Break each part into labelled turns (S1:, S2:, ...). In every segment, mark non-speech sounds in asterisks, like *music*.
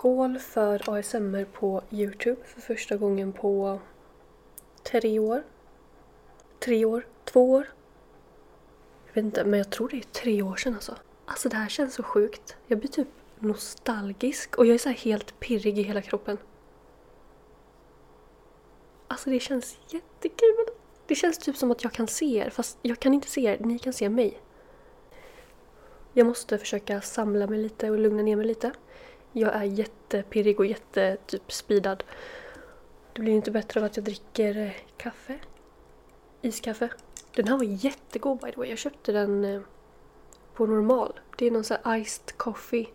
S1: Skål för ASMR på Youtube för första gången på tre år. Tre år? Två år? Jag vet inte, men jag tror det är tre år sedan alltså. Alltså det här känns så sjukt. Jag blir typ nostalgisk och jag är så här helt pirrig i hela kroppen. Alltså det känns jättekul. Det känns typ som att jag kan se er, fast jag kan inte se er, ni kan se mig. Jag måste försöka samla mig lite och lugna ner mig lite. Jag är jättepirrig och jättetyp speedad. Det blir ju inte bättre av att jag dricker eh, kaffe. Iskaffe. Den här var jättegod by the way. Jag köpte den eh, på normal. Det är någon sån här iced coffee.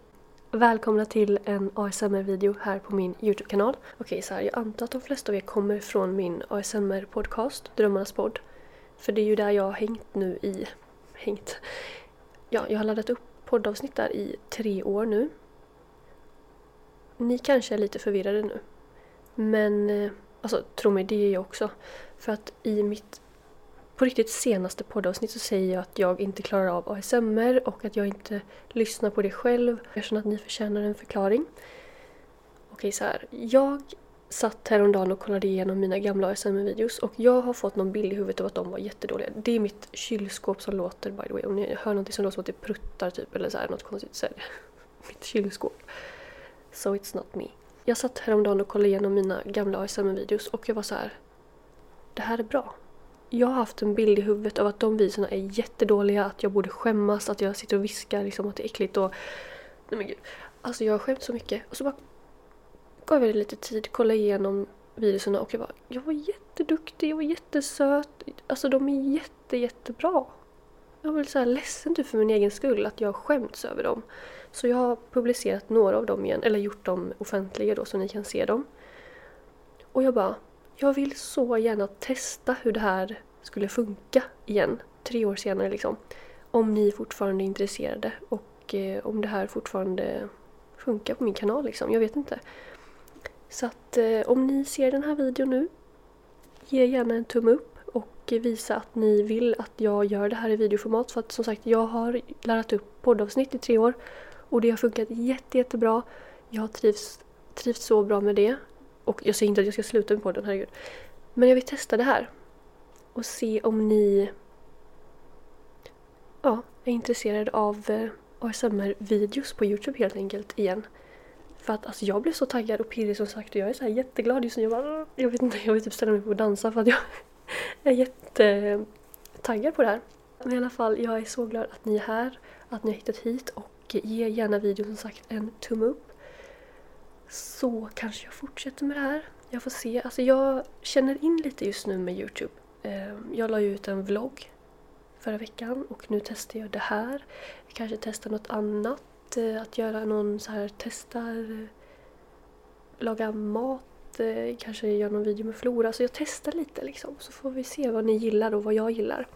S1: Välkomna till en ASMR-video här på min Youtube-kanal. Okej, så här, jag antar att de flesta av er kommer från min ASMR-podcast, Drömmarnas podd. För det är ju där jag har hängt nu i... Hängt? Ja, jag har laddat upp poddavsnitt där i tre år nu. Ni kanske är lite förvirrade nu. Men, eh, alltså tro mig, det är jag också. För att i mitt på riktigt senaste poddavsnitt så säger jag att jag inte klarar av ASMR och att jag inte lyssnar på det själv. Jag känner att ni förtjänar en förklaring. Okej, så här. Jag satt häromdagen och kollade igenom mina gamla ASMR-videos och jag har fått någon bild i huvudet av att de var jättedåliga. Det är mitt kylskåp som låter by the way. Om ni hör något som låter som att det pruttar typ eller så här, något konstigt så är det *laughs* mitt kylskåp. So it's not me. Jag satt häromdagen och kollade igenom mina gamla ASMR-videos och jag var så här. Det här är bra. Jag har haft en bild i huvudet av att de videorna är jättedåliga, att jag borde skämmas, att jag sitter och viskar liksom att det är äckligt och... Nej men gud. Alltså jag har skämt så mycket. Och så bara gav jag det lite tid, kollade igenom videorna och jag var, jag var jätteduktig, jag var jättesöt. Alltså de är jätte, jättebra. Jag var så här ledsen typ för min egen skull att jag har skämts över dem. Så jag har publicerat några av dem igen, eller gjort dem offentliga då så ni kan se dem. Och jag bara, jag vill så gärna testa hur det här skulle funka igen, tre år senare liksom. Om ni fortfarande är intresserade och eh, om det här fortfarande funkar på min kanal liksom, jag vet inte. Så att eh, om ni ser den här videon nu, ge gärna en tumme upp och visa att ni vill att jag gör det här i videoformat. För att som sagt, jag har lärt upp poddavsnitt i tre år och det har funkat jätte, jättebra. Jag har trivts, trivts så bra med det. Och jag säger inte att jag ska sluta med podden, herregud. Men jag vill testa det här. Och se om ni ja, är intresserade av eh, ASMR-videos på Youtube helt enkelt igen. För att alltså, jag blev så taggad och pirrig som sagt och jag är så här jätteglad just nu. Jag, bara, mm, jag vet inte, jag vill typ ställa mig upp och dansa för att jag jag är jättetaggad på det här. Men i alla fall, jag är så glad att ni är här, att ni har hittat hit och ge gärna videon som sagt en tumme upp. Så kanske jag fortsätter med det här. Jag får se. Alltså jag känner in lite just nu med Youtube. Ehm, jag la ju ut en vlogg förra veckan och nu testar jag det här. Jag kanske testar något annat. Eh, att göra någon så här testar eh, laga mat, eh, kanske göra någon video med Flora. Så jag testar lite liksom. Så får vi se vad ni gillar och vad jag gillar.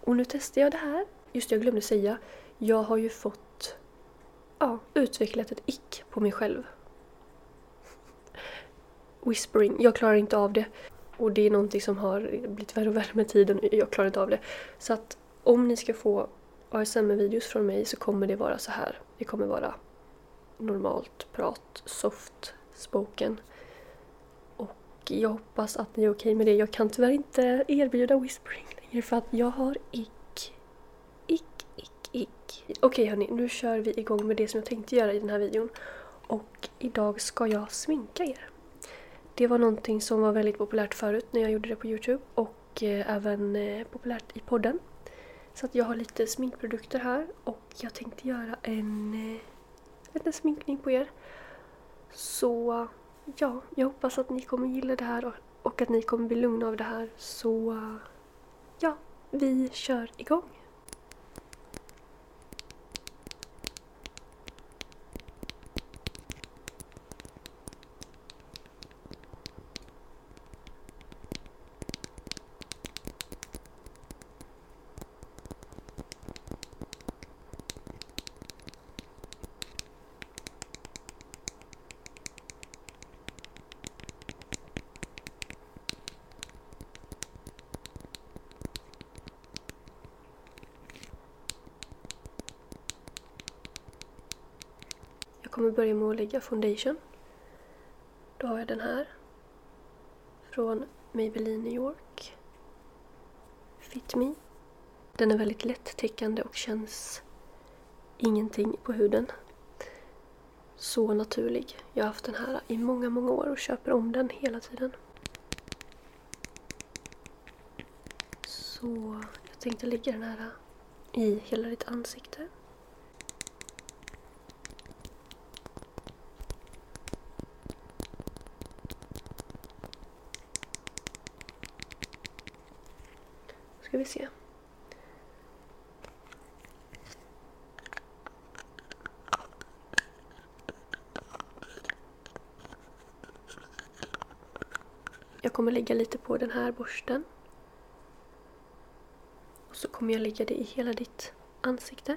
S1: Och nu testar jag det här. Just det, jag glömde säga. Jag har ju fått ja, utvecklat ett ick på mig själv. Whispering, jag klarar inte av det. Och det är någonting som har blivit värre och värre med tiden. Jag klarar inte av det. Så att om ni ska få ASMR-videos från mig så kommer det vara så här. Det kommer vara normalt prat, soft spoken. Och jag hoppas att ni är okej okay med det. Jag kan tyvärr inte erbjuda whispering längre för att jag har ick Ick, ick, ick. Okej okay, hörni, nu kör vi igång med det som jag tänkte göra i den här videon. Och idag ska jag sminka er. Det var någonting som var väldigt populärt förut när jag gjorde det på Youtube och eh, även eh, populärt i podden. Så att jag har lite sminkprodukter här och jag tänkte göra en eh, liten sminkning på er. Så ja, jag hoppas att ni kommer gilla det här och, och att ni kommer bli lugna av det här. Så ja, vi kör igång. Kommer börja med att lägga foundation. Då har jag den här. Från Maybelline New York. Fit Me. Den är väldigt lättäckande och känns ingenting på huden. Så naturlig. Jag har haft den här i många, många år och köper om den hela tiden. Så jag tänkte lägga den här i hela ditt ansikte. Ska vi se. Jag kommer lägga lite på den här borsten. Och så kommer jag lägga det i hela ditt ansikte.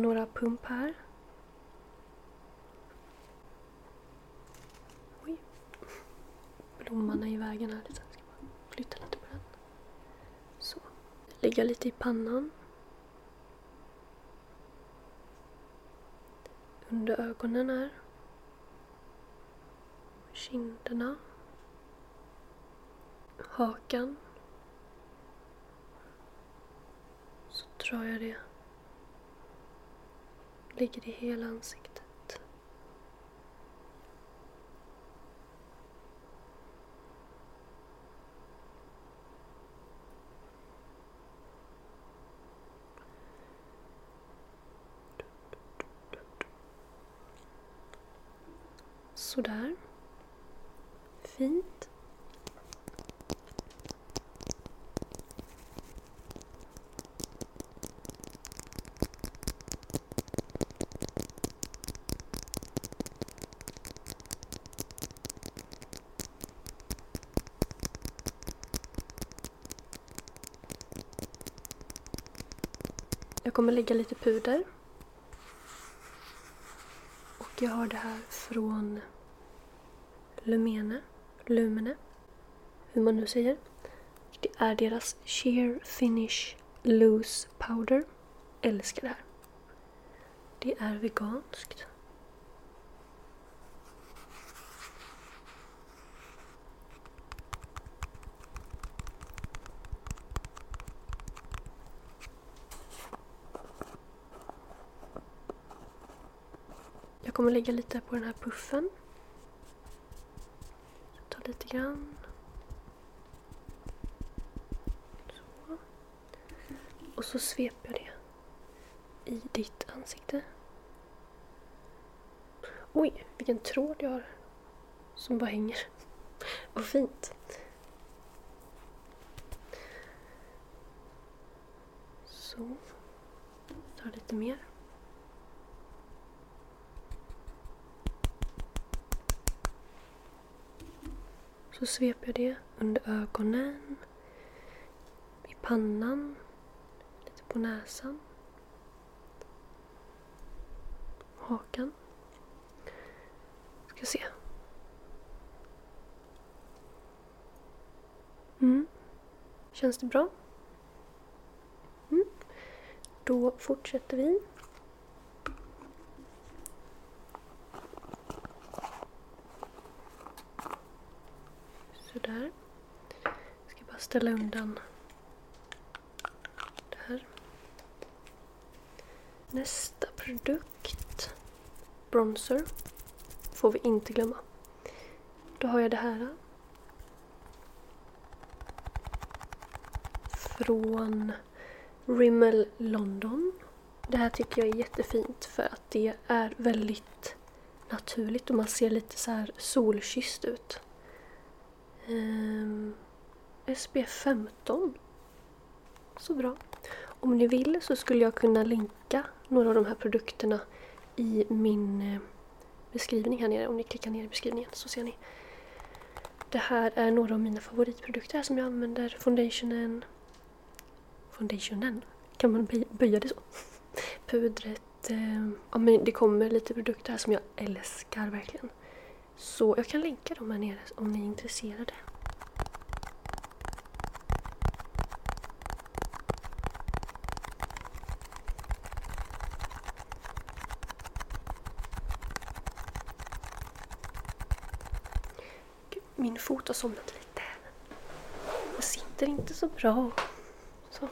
S1: Ta några pump här. Oj. Blomman är i vägen här lite. Ska bara flytta lite på den. Så. Lägga lite i pannan. Under ögonen här. Kinderna. Hakan. Så drar jag det ligger i hela ansiktet. Sådär. Fint. Jag kommer lägga lite puder. Och jag har det här från Lumene, Lumene, hur man nu säger. Det är deras Sheer Finish Loose Powder. Älskar det här. Det är veganskt. Kommer lägga lite på den här puffen. Ta lite grann. Så. Och så sveper jag det i ditt ansikte. Oj, vilken tråd jag har som bara hänger. *laughs* Vad fint. Så. Ta lite mer. Så sveper jag det under ögonen, i pannan, lite på näsan, hakan. Ska se. Mm. Känns det bra? Mm. Då fortsätter vi. Sådär. Jag ska bara ställa undan det här. Nästa produkt. Bronzer. Får vi inte glömma. Då har jag det här. Från Rimmel London. Det här tycker jag är jättefint för att det är väldigt naturligt och man ser lite så här solkysst ut. Um, SPF 15. Så bra. Om ni vill så skulle jag kunna länka några av de här produkterna i min eh, beskrivning här nere. Om ni klickar ner i beskrivningen så ser ni. Det här är några av mina favoritprodukter som jag använder. Foundationen. Foundationen? Kan man böja det så? *laughs* Pudret. Eh, ja, men det kommer lite produkter här som jag älskar verkligen. Så jag kan länka dem här nere om ni är intresserade. min fot har somnat lite. Jag sitter inte så bra. Så.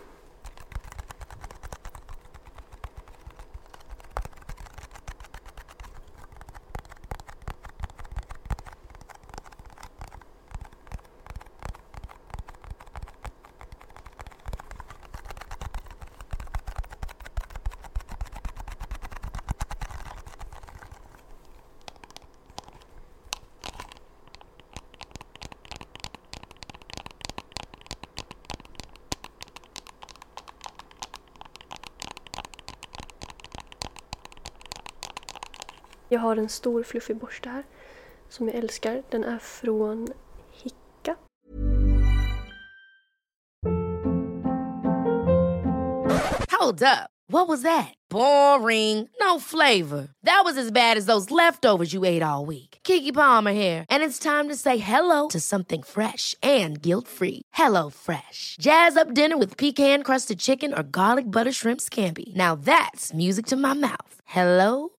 S1: Jag har en stor fluffig borste här som jag älskar. Den är från Hicka.
S2: Hold up. What was that? Boring. No flavor. That was as bad as those leftovers you ate all week. Kiki Palmer here, and it's time to say hello to something fresh and guilt-free. Hello Fresh. Jazz up dinner with pecan-crusted chicken or garlic butter shrimp scampi. Now that's music to my mouth. Hello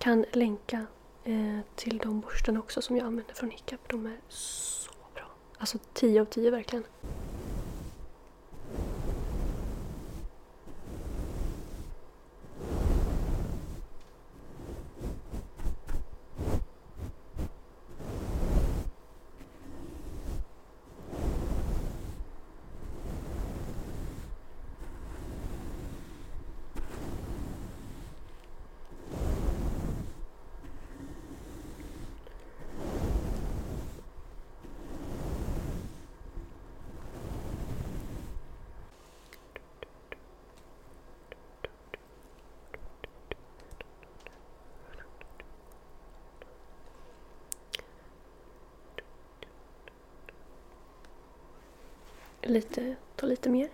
S1: Kan länka eh, till de borstarna också som jag använder från Hiccup. De är så bra. Alltså 10 av 10 verkligen. Lite, ta lite mer.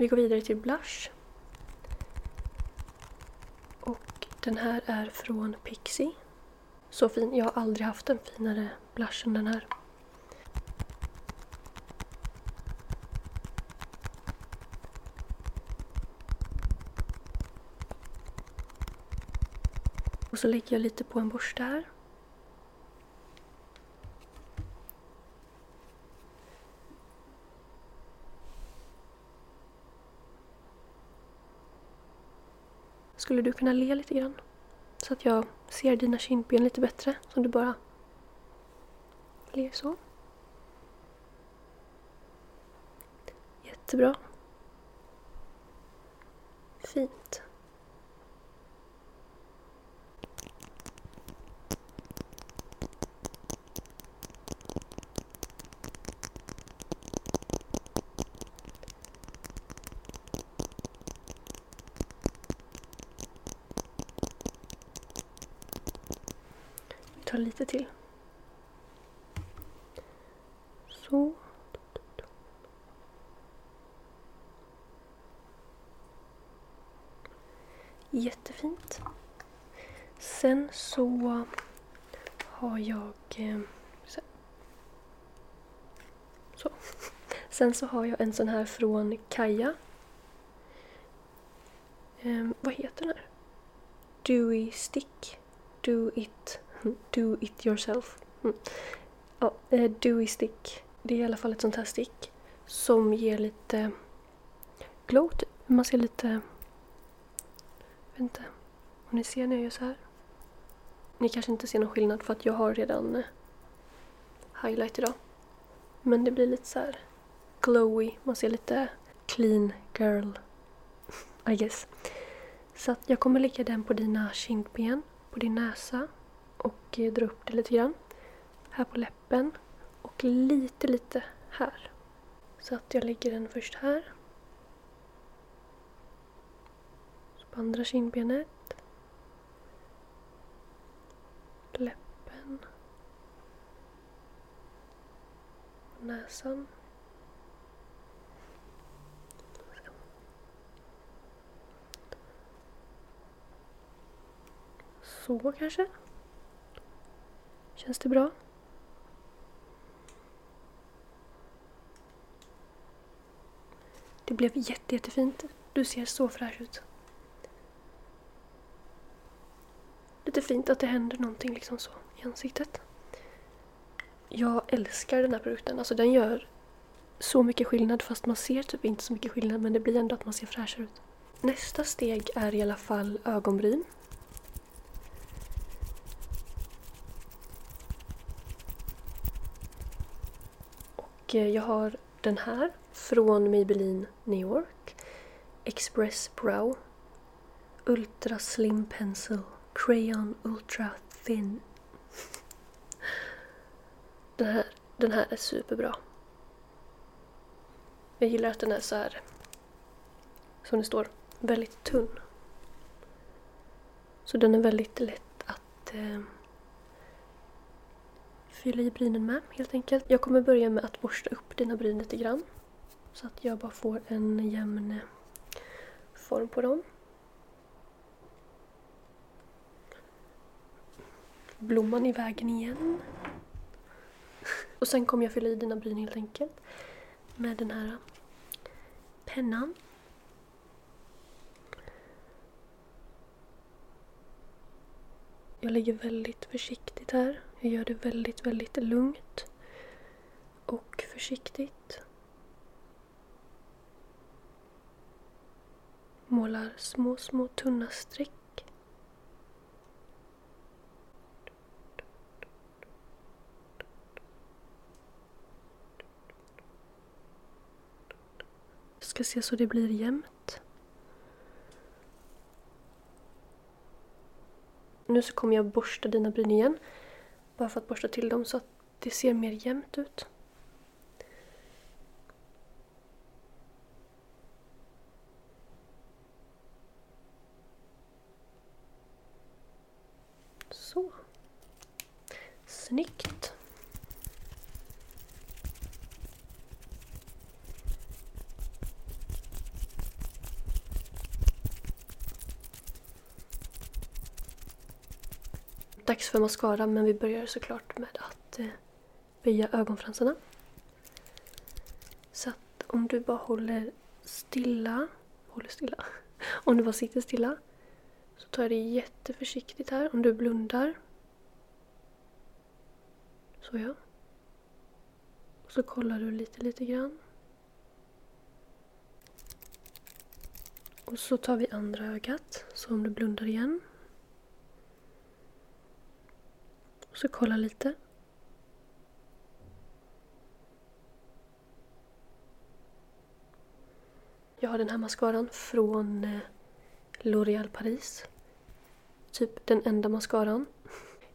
S1: Vi går vidare till blush. Den här är från Pixie. Så fin. Jag har aldrig haft en finare blush än den här. Och så lägger jag lite på en borste här. Skulle du kunna le lite grann? Så att jag ser dina kindben lite bättre. Så du bara ler så. Jättebra. Fint. Vi tar lite till. Så. Jättefint. Sen så har jag... Eh, så. så. Sen så har jag en sån här från Kaja. Ehm, vad heter den här? Dewy Stick. Do it, *laughs* do it yourself. Mm. Ja, eh, Dewy Stick. Det är i alla fall ett sånt här stick som ger lite glow. typ. Man ser lite... Jag vet inte om ni ser när jag gör så här. Ni kanske inte ser någon skillnad för att jag har redan eh, highlight idag. Men det blir lite så här glowy. Man ser lite clean girl. I guess. Så att jag kommer lägga den på dina kindben, på din näsa och eh, dra upp det lite grann. Här på läppen och lite, lite här. Så att jag lägger den först här. Så på andra kindbenet. Läppen. Näsan. Så kanske. Känns det bra? Det blev jätte, jättefint. Du ser så fräsch ut. Lite fint att det händer någonting liksom så i ansiktet. Jag älskar den här produkten. Alltså den gör så mycket skillnad fast man ser typ inte så mycket skillnad men det blir ändå att man ser fräschare ut. Nästa steg är i alla fall ögonbryn. Och eh, jag har den här från Maybelline New York. Express Brow. Ultra Slim Pencil. Crayon Ultra Thin. Den här, den här är superbra. Jag gillar att den är så här, som det står, väldigt tunn. Så den är väldigt lätt att eh, fylla i brynen med helt enkelt. Jag kommer börja med att borsta upp dina bryn lite grann. Så att jag bara får en jämn eh, form på dem. Blomman i vägen igen. Och sen kommer jag fylla i dina bryn helt enkelt. Med den här pennan. Jag lägger väldigt försiktigt här. Jag gör det väldigt, väldigt lugnt. Och försiktigt. Målar små, små tunna streck. Ska se så det blir jämnt. Nu så kommer jag borsta dina bryn igen. Bara för att borsta till dem så att det ser mer jämnt ut. För mascara men vi börjar såklart med att eh, böja ögonfransarna. Så att om du bara håller stilla, håller stilla, *laughs* om du bara sitter stilla så tar jag det jätteförsiktigt här. Om du blundar. Så ja. Och så kollar du lite, lite grann. Och så tar vi andra ögat. Så om du blundar igen. Och så kolla lite. Jag har den här mascaran från L'Oreal L'Oréal Paris. Typ den enda mascaran.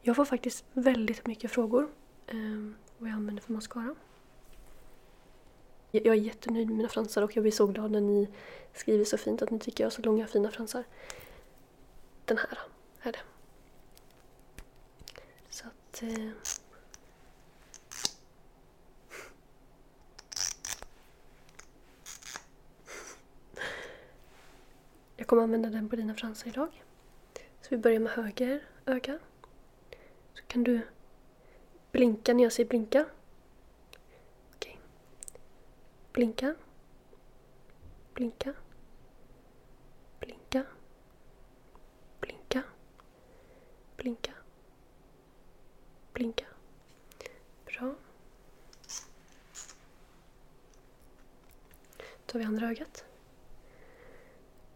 S1: Jag får faktiskt väldigt mycket frågor eh, vad jag använder för mascara. Jag är jättenöjd med mina fransar och jag blir så glad när ni skriver så fint att ni tycker jag har så långa fina fransar. Den här är det. Att... Eh, Jag kommer använda den på dina fransar idag. Så vi börjar med höger öga. Så kan du blinka när jag säger blinka. Okej. Blinka. Blinka. Blinka. Blinka. Blinka. Blinka. Bra. Då tar vi andra ögat.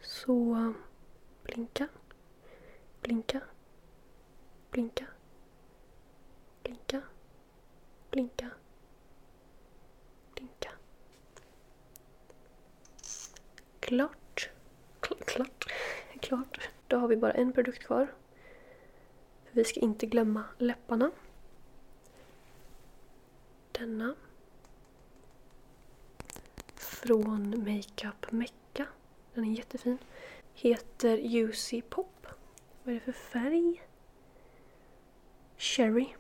S1: Så blinka, blinka, blinka, blinka, blinka, blinka. Klart. klart. Klart. Då har vi bara en produkt kvar. För vi ska inte glömma läpparna. Denna. Från Makeup Mecca. Den är jättefin. Heter Juicy Pop. Vad är det för färg? Cherry.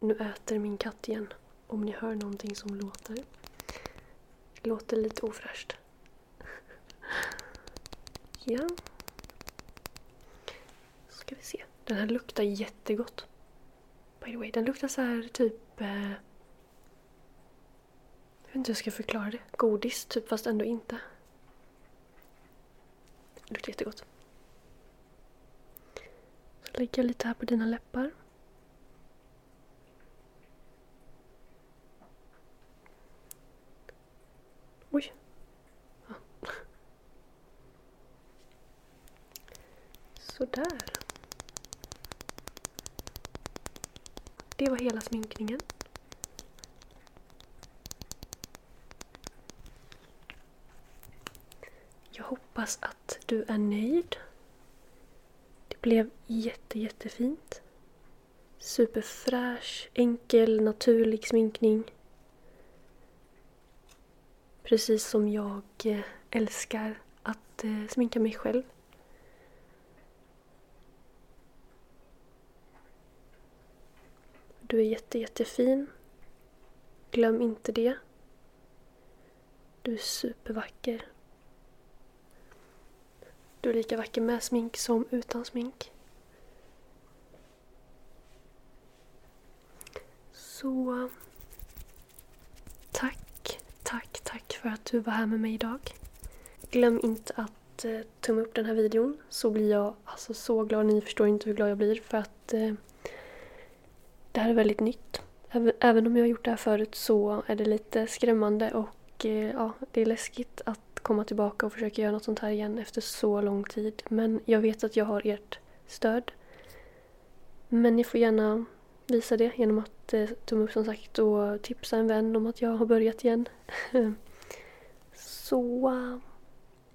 S1: Nu äter min katt igen. Om ni hör någonting som låter. Det låter lite ofräscht. *laughs* ja. Ska vi se. Den här luktar jättegott. By the way, den luktar så här typ... Eh, jag vet inte hur jag ska förklara det. Godis, typ fast ändå inte. Det luktar jättegott. Så lägger jag lite här på dina läppar. Oj. Ja. Sådär. Det var hela sminkningen. Jag hoppas att du är nöjd. Det blev jätte, jättefint. Superfräsch, enkel, naturlig sminkning. Precis som jag eh, älskar att eh, sminka mig själv. Du är jätte, jättefin. Glöm inte det. Du är supervacker. Du är lika vacker med smink som utan smink. Så... Tack, tack, tack för att du var här med mig idag. Glöm inte att eh, tumma upp den här videon så blir jag alltså så glad. Ni förstår inte hur glad jag blir för att eh, det här är väldigt nytt. Även, om jag har gjort det här förut så är det lite skrämmande och eh, ja, det är läskigt att komma tillbaka och försöka göra något sånt här igen efter så lång tid. Men jag vet att jag har ert stöd. Men ni får gärna visa det genom att eh, tumma upp som sagt och tipsa en vän om att jag har börjat igen. *laughs* så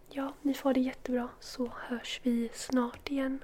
S1: ja, ni får ha det jättebra så hörs vi snart igen.